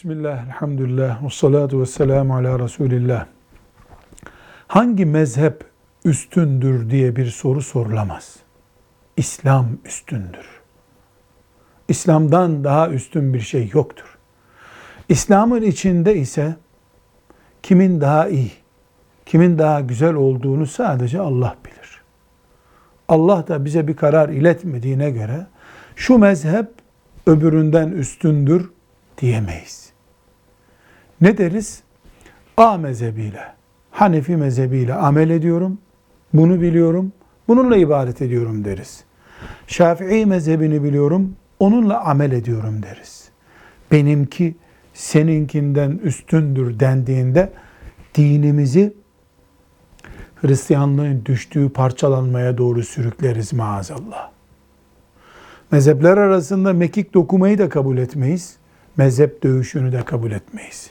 Bismillah, elhamdülillah, ve salatu ve selamu ala Resulillah. Hangi mezhep üstündür diye bir soru sorulamaz. İslam üstündür. İslam'dan daha üstün bir şey yoktur. İslam'ın içinde ise kimin daha iyi, kimin daha güzel olduğunu sadece Allah bilir. Allah da bize bir karar iletmediğine göre şu mezhep öbüründen üstündür diyemeyiz. Ne deriz? A mezhebiyle, Hanefi mezhebiyle amel ediyorum, bunu biliyorum, bununla ibadet ediyorum deriz. Şafii mezhebini biliyorum, onunla amel ediyorum deriz. Benimki seninkinden üstündür dendiğinde dinimizi Hristiyanlığın düştüğü parçalanmaya doğru sürükleriz maazallah. Mezhepler arasında mekik dokumayı da kabul etmeyiz. Mezhep dövüşünü de kabul etmeyiz.